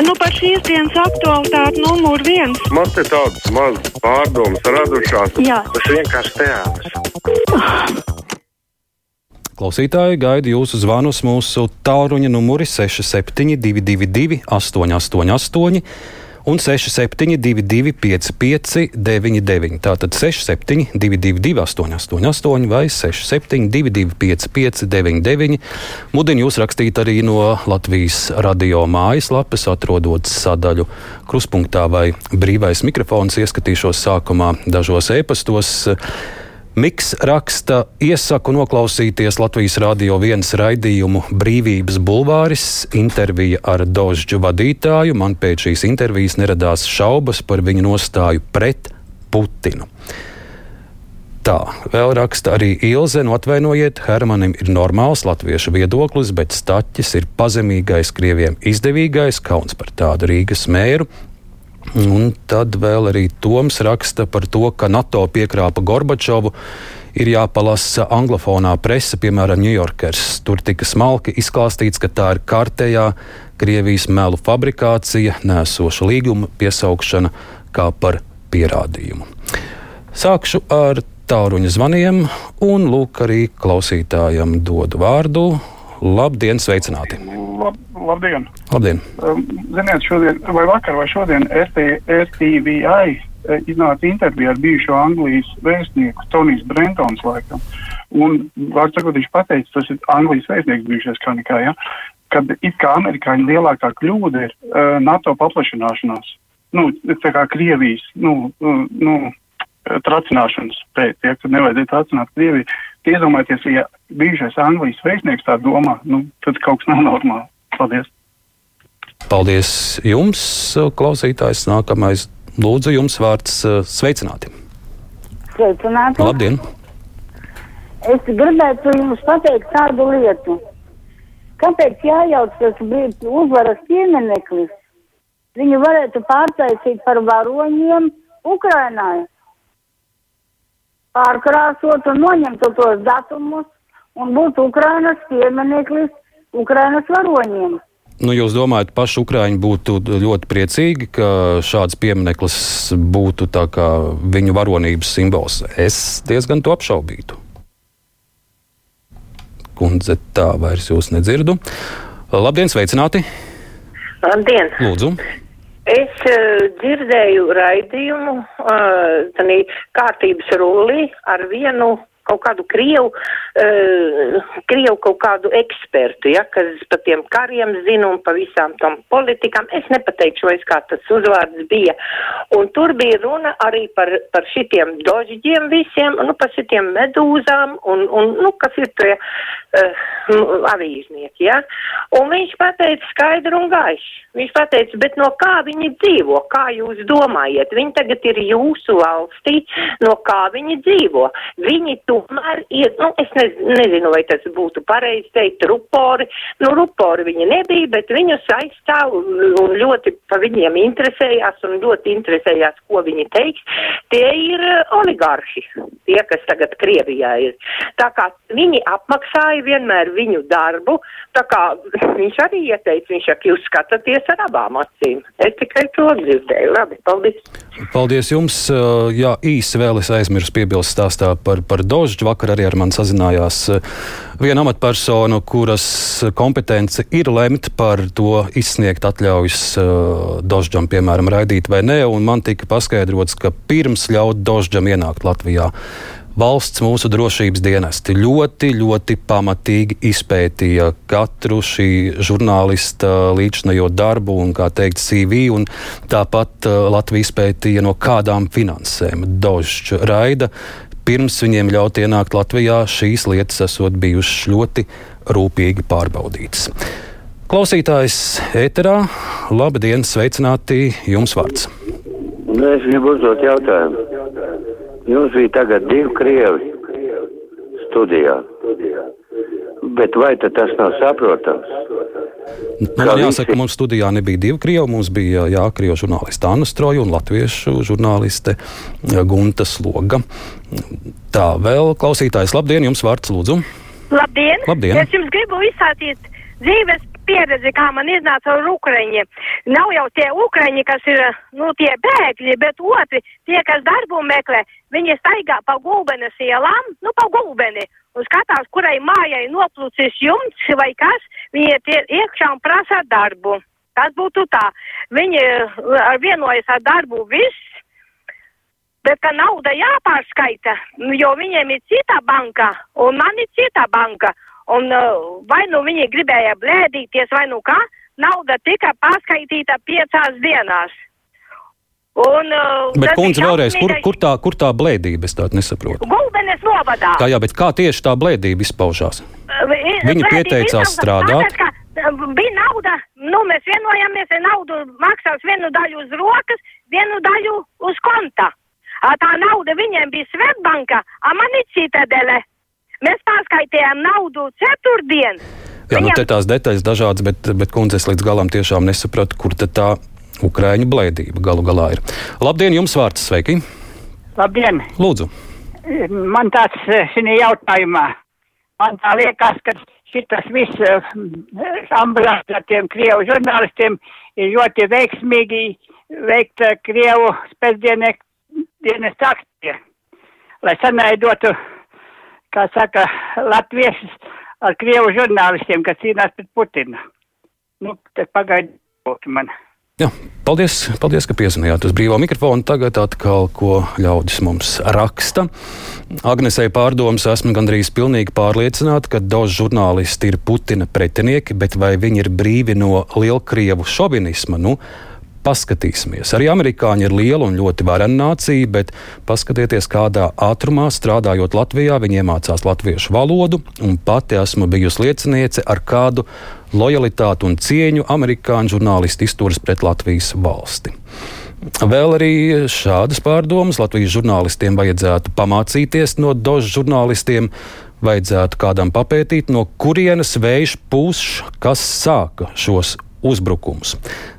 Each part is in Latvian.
Nu, par šīs dienas aktualitāti numur viens. Man te tādas mazas pārdomas radušās. Jā. Tas vienkārši teātris. Klausītāji gaida jūsu zvanus mūsu tālruņa numuri 6722, 888 un 6722, 559, tātad 6722, 888 vai 6722, 559, mudinu jūs rakstīt arī no Latvijas radio mājaslapas, atrodot sadaļu kruspunktā vai brīvais mikrofons. Ieskatīšos sākumā dažos ēpastos. Miks raksta, iesaku noklausīties Latvijas Rādio vienas raidījumu Brīvības bulvāris, intervija ar Dožģu vadītāju. Man pēc šīs intervijas neradās šaubas par viņu nostāju pret Putinu. Tā, vēl raksta arī Ilze, nu atvainojiet, Hermanim ir normāls latviešu viedoklis, bet staķis ir pazemīgais, krieviem izdevīgais, kauns par tādu Rīgas mēru. Un tad vēl arī Toms raksta par to, ka NATO piekrāpa Gorbačovu. Ir jāpalasa anglofonā presa, piemēram, Ņujorkers. Tur tika smalki izklāstīts, ka tā ir kārtējā Krievijas melu fabrikācija, nēsoša līguma piesaukšana kā par pierādījumu. Sākšu ar tāluņa zvaniem, un lūk, arī klausītājam dodu vārdu. Labdien, sveicināti! Lab, labdien! Labdien. Um, ziniet, šodien, vai vakar vai šodien RT, RTVI iznāca intervija ar bijušo Anglijas vēstnieku Tonijs Brentons laikam. Un, var sakot, viņš pateica, tas ir Anglijas vēstnieks bijušais kā nekā, ja, kad it kā amerikāņu lielākā kļūda ir uh, NATO paplašināšanās. Nu, tā kā Krievijas, nu, uh, nu, tracināšanas pēc, ja, kad nevajadzēja tracināt Krieviju. Iedomājieties, ja bijušais Anglijas vēstnieks tā domā, nu, tad kaut kas nav normāli. Paldies! Paldies jums, klausītājs. Nākamais, lūdzu, jums vārds sveicināti. Sveicināti! Labdien! Es gribētu jums pateikt tādu lietu. Kāpēc jājauc tas brīdis uzvaras piemineklis? Viņu varētu pārtaisīt par varoņiem Ukrainai. Pārkrāsot un noņemt tos datumus un būtu Ukrainas piemineklis Ukrainas varoņiem. Nu, jūs domājat, paši Ukrāņi būtu ļoti priecīgi, ka šāds piemineklis būtu viņu varonības simbols. Es diezgan to apšaubītu. Kundze, tā vairs jūs nedzirdu. Labdien, sveicināti! Labdien! Lūdzu! Es uh, dzirdēju raidījumu, uh, kārtības rulli ar vienu kaut kādu krievu, uh, krievu kaut kādu ekspertu, ja, kas par tiem kariem zina un par visām tam politikām. Es nepateikšu, vai kā tas uzvārds bija. Un tur bija runa arī par, par šitiem dožģiem visiem, nu, par šitiem medūzām un, un nu, kas ir tie uh, avīznieki, ja. Un viņš pateica skaidru un gaišu. Viņš pateica, bet no kā viņi dzīvo, kā jūs domājat? Viņi tagad ir jūsu valstī, no kā viņi dzīvo. Viņi tomēr ir, nu, es nez, nezinu, vai tas būtu pareizi teikt, rupori. Nu, rupori viņi nebija, bet viņus aizstāv un ļoti pa viņiem interesējās un ļoti interesējās, ko viņi teiks. Tie ir oligarhi, tie, kas tagad Krievijā ir. Tā kā viņi apmaksāja vienmēr viņu darbu, tā kā viņš arī ieteica, viņš saka, jūs skatāties ar abām acīm. Es tikai to dzirdēju. Labi, paldies. Paldies jums. Jā, īsi vēl es aizmirsu piebilst stāstā par, par Dožģu. Vakar arī ar mani sazinājās viena amatpersona, kuras kompetence ir lemt par to izsniegt atļaujas Dožģam, piemēram, raidīt vai nē. Man tika paskaidrots, ka pirms ļaut Dožģam ienākt Latvijā valsts mūsu drošības dienesti ļoti, ļoti pamatīgi izpētīja katru šī žurnālista līdzšinajo darbu un, kā teikt, CV, un tāpat uh, Latvija izpētīja no kādām finansēm Dožs raida. Pirms viņiem ļaut ienākt Latvijā, šīs lietas esot bijušas ļoti rūpīgi pārbaudītas. Klausītājs ēterā, labdien, sveicināti, jums vārds. Es gribu uzdot jautājumu. Jums bija tagad divi krievi studijā. Bet vai tas nav saprotams? Nu, man jāsaka, mums studijā nebija divi krievi. Mums bija jā, krievu žurnāliste Anna Stroja un latviešu žurnāliste Gunta Sloga. Tā vēl klausītājs, labdien, jums vārds lūdzu. Labdien! labdien. Es jums gribu izsātīt dzīves pieredzi, kā man iznāca ar Ukraiņiem. Nav jau tie Ukraiņi, kas ir, nu, tie bēgļi, bet otri, tie, kas darbu meklē, viņi staigā pa gulbenes ielām, nu, pa gulbeni, un skatās, kurai mājai noplūcis jumts vai kas, viņi iet iekšā un prasa darbu. Tas būtu tā. Viņi uh, vienojas ar darbu viss, bet ka nauda jāpārskaita, nu, jo viņiem ir cita banka, un man ir cita banka. Un uh, vai nu viņi gribēja blēdīties, vai nu kā, nauda tika pārskaitīta piecās dienās. Un, uh, Bet, kundze, vēlreiz, kur, kur, tā, kur tā blēdība? Es tādu nesaprotu. Gulbenes novadā. Tā jā, bet kā tieši tā blēdība izpaužās? Viņi pieteicās strādāt. Tāpēc, bija nauda, nu mēs vienojāmies, ka naudu maksās vienu daļu uz rokas, vienu daļu uz konta. Tā nauda viņiem bija Svetbanka, a man ir citadele. Mēs pārskaitījām naudu ceturtdien. Jā, nu te tās detaļas dažādas, bet, bet kundze, es līdz galam tiešām nesapratu, kur tā Ukraiņu blēdība galu galā ir. Labdien, jums vārds sveiki! Labdien! Lūdzu! Man tāds šī jautājumā, man tā liekas, ka šitas viss ambulants ar tiem Krievu žurnālistiem ir ļoti veiksmīgi veikt eh, Krievu spēcdienas aktie, lai sanaidotu, kā saka, latviešus ar Krievu žurnālistiem, kas cīnās pret Putinu. Nu, tas pagaidi man. Jā, paldies, paldies, ka piezinājāt uz brīvā mikrofona. Tagad atkal, ko ļaudis mums raksta. Agnesei pārdomas esmu gandrīz pilnīgi pārliecināta, ka daudz žurnālisti ir Putina pretinieki, bet vai viņi ir brīvi no lielkrievu šovinisma? Nu, Paskatīsimies. Arī amerikāņi ir liela un ļoti varena nācija, bet paskatieties, kādā ātrumā strādājot Latvijā, viņi iemācās latviešu valodu, un pati esmu bijusi lieciniece, ar kādu lojalitāti un cieņu amerikāņu žurnālisti izturas pret Latvijas valsti. Vēl arī šādas pārdomas Latvijas žurnālistiem vajadzētu pamācīties no dožu žurnālistiem, vajadzētu kādam papētīt, no kurienes vējš pūš, kas sāka šos uzbrukumus.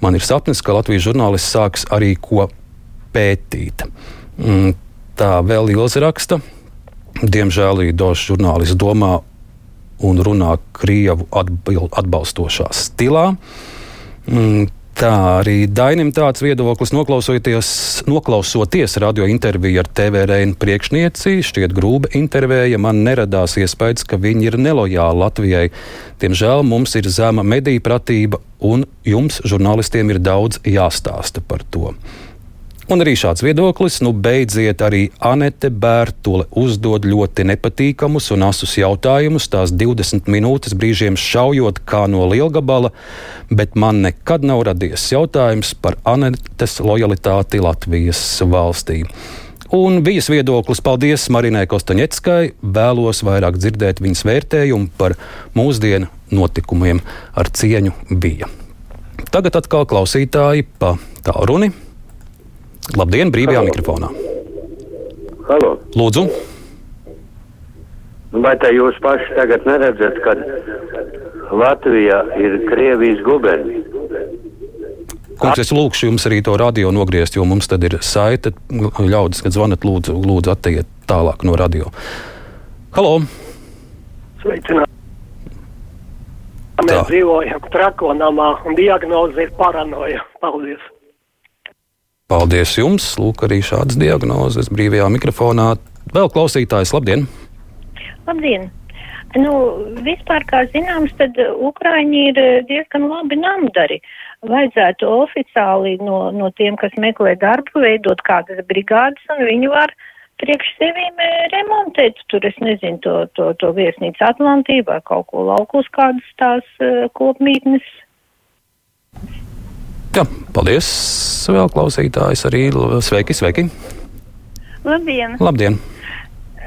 Man ir sapnis, ka Latvijas žurnālists sāks arī ko pētīt. Mm, Tā vēl Ilza raksta. Diemžēl īdošs žurnālists domā un runā Krievu atbalstošā stilā. Mm, Tā arī Dainim tāds viedoklis, noklausoties radio interviju ar TVRN priekšnieci, šķiet grūba intervēja, man neradās iespējas, ka viņi ir nelojāli Latvijai. Diemžēl mums ir zema mediju pratība, un jums, žurnālistiem, ir daudz jāstāsta par to. Un arī šāds viedoklis, nu beidziet, arī Anete Bērtule uzdod ļoti nepatīkamus un asus jautājumus, tās 20 minūtes brīžiem šaujot kā no lielgabala, bet man nekad nav radies jautājums par Anetes lojalitāti Latvijas valstī. Un viņas viedoklis, paldies Marinai Kostaņeckai, vēlos vairāk dzirdēt viņas vērtējumu par mūsdienu notikumiem ar cieņu bija. Tagad atkal klausītāji pa tālruni. Labdien, brīvajā Halo. mikrofonā. Halo. Lūdzu, Vai tā jūs paši tagad neredzat, ka Latvija ir Krievijas guberņi? Kungs, es lūgšu jums arī to radio nogriezt, jo mums tad ir saite. Ļaudis, kad zvanat, lūdzu, lūdzu atteiet tālāk no radio. Halo! Sveicināti! Tā. Mēs dzīvojam trakonamā un diagnoze ir paranoja. Paldies! Paldies jums! Lūk, arī šādas diagnozes brīvajā mikrofonā. Vēl klausītājs, labdien! Labdien! Nu, vispār, kā zināms, tad Ukraiņi ir diezgan labi namdari. Vajadzētu oficiāli no, no tiem, kas meklē darbu, veidot kādas brigādes, un viņi var priekš sevīm eh, remontēt. Tur es nezinu, to, to, to viesnīcu Atlantiju vai kaut ko laukus, kādas tās uh, kopmītnes. Jā, paldies! Vēl klausītājs arī. Sveiki, sveiki! Labdien! Labdien!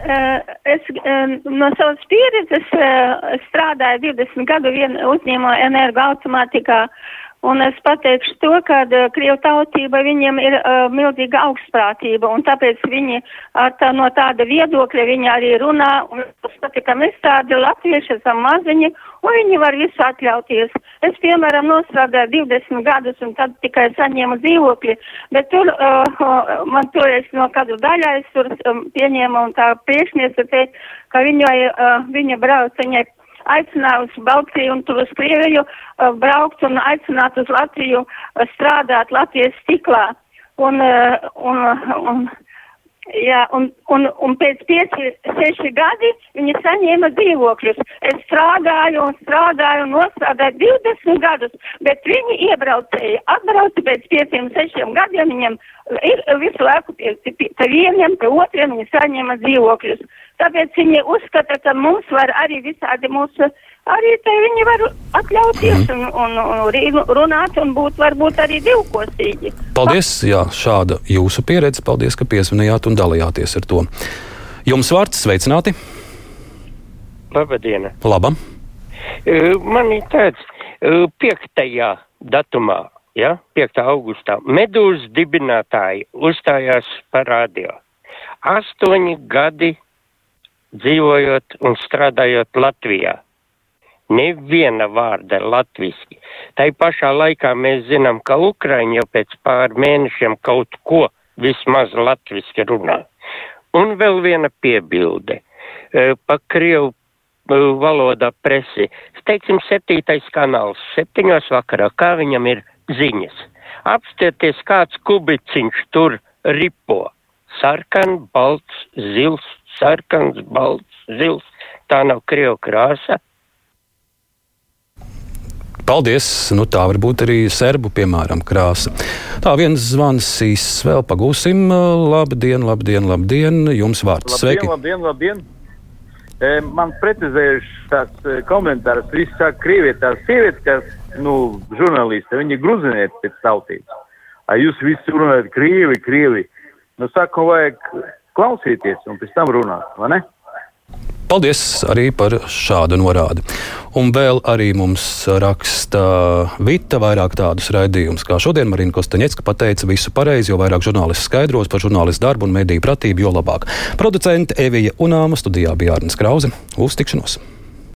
Uh, es um, no savas pieredzes uh, strādāju 20 gadu vienā uzņēmumā energoautomātikā, un es pateikšu to, ka uh, Krievu tautība viņiem ir uh, milzīga augstprātība, un tāpēc viņi ar tā, no tāda viedokļa viņi arī runā, un uzskata, ka mēs tādi latvieši esam maziņi, un viņi var visu atļauties. Es, piemēram, nostrādāju 20 gadus, un tad tikai saņēmu dzīvokli, bet tur uh, man toreiz no kādu daļā es tur um, pieņēmu, un tā priekšniece teica, ka viņai, uh, viņa brauc, viņai aicināju uz Baltiju un tur uz Krieviju uh, braukt un aicināt uz Latviju uh, strādāt Latvijas stiklā. Un, uh, un, un, Jā, un, un, un pēc pieci, seši gadi viņi saņēma dzīvokļus. Es strādāju un strādāju un nostrādāju 20 gadus, bet viņi iebraucēja, atbrauca pēc pieciem, sešiem gadiem, viņam ir visu laiku pie, pie, pie vieniem, pie otriem viņi saņēma dzīvokļus. Tāpēc viņi uzskata, ka mums var arī visādi mūsu arī te viņi var atļauties Mhm. un, un, un ri- runāt un būt varbūt arī divkosīgi. Paldies, jā, šāda jūsu pieredze. Paldies, ka piesvinējāt un dalījāties ar to. Jums vārds sveicināti. Labdien! Labam! Man ir tāds eh, piektajā datumā, ja, 5. augustā, medūzas dibinātāji uzstājās par radio. Astoņi gadi dzīvojot un strādājot Latvijā. Neviena vārda latviski. Tai pašā laikā mēs zinām, ka Ukraiņi jau pēc pār mēnešiem kaut ko vismaz latviski runā. Un vēl viena piebilde. E, Pa Krievu e, valodā presi. Teiksim, septītais kanāls, septiņos vakarā, kā viņam ir ziņas. Apstieties, kāds kubiciņš tur ripo. Sarkan, balts, zils, sarkans, balts, zils. Tā nav Krievu krāsa. Paldies! Nu, tā var būt arī serbu, piemēram, krāsa. Tā viens zvans īsts vēl pagūsim. Labdien, labdien, labdien! Jums vārds sveiki! Labdien, labdien! E, man precizējuši tāds e, komentārs. Visi saka, krieviet tās sievietes, kas, nu, žurnālisti, viņi gruzinieti pēc tautības. A jūs visi runājat krievi, krievi. Nu, saku, vajag klausīties un pēc tam runāt? Paldies arī par šādu norādi. Un vēl arī mums raksta Vita vairāk tādus raidījumus, kā šodien Marina Kostaņecka pateica visu pareizi, jo vairāk žurnālisti skaidros par žurnālistu darbu un mediju pratību, jo labāk. Producente Evija Unāma studijā bija Arnis Krause. Uz tikšanos!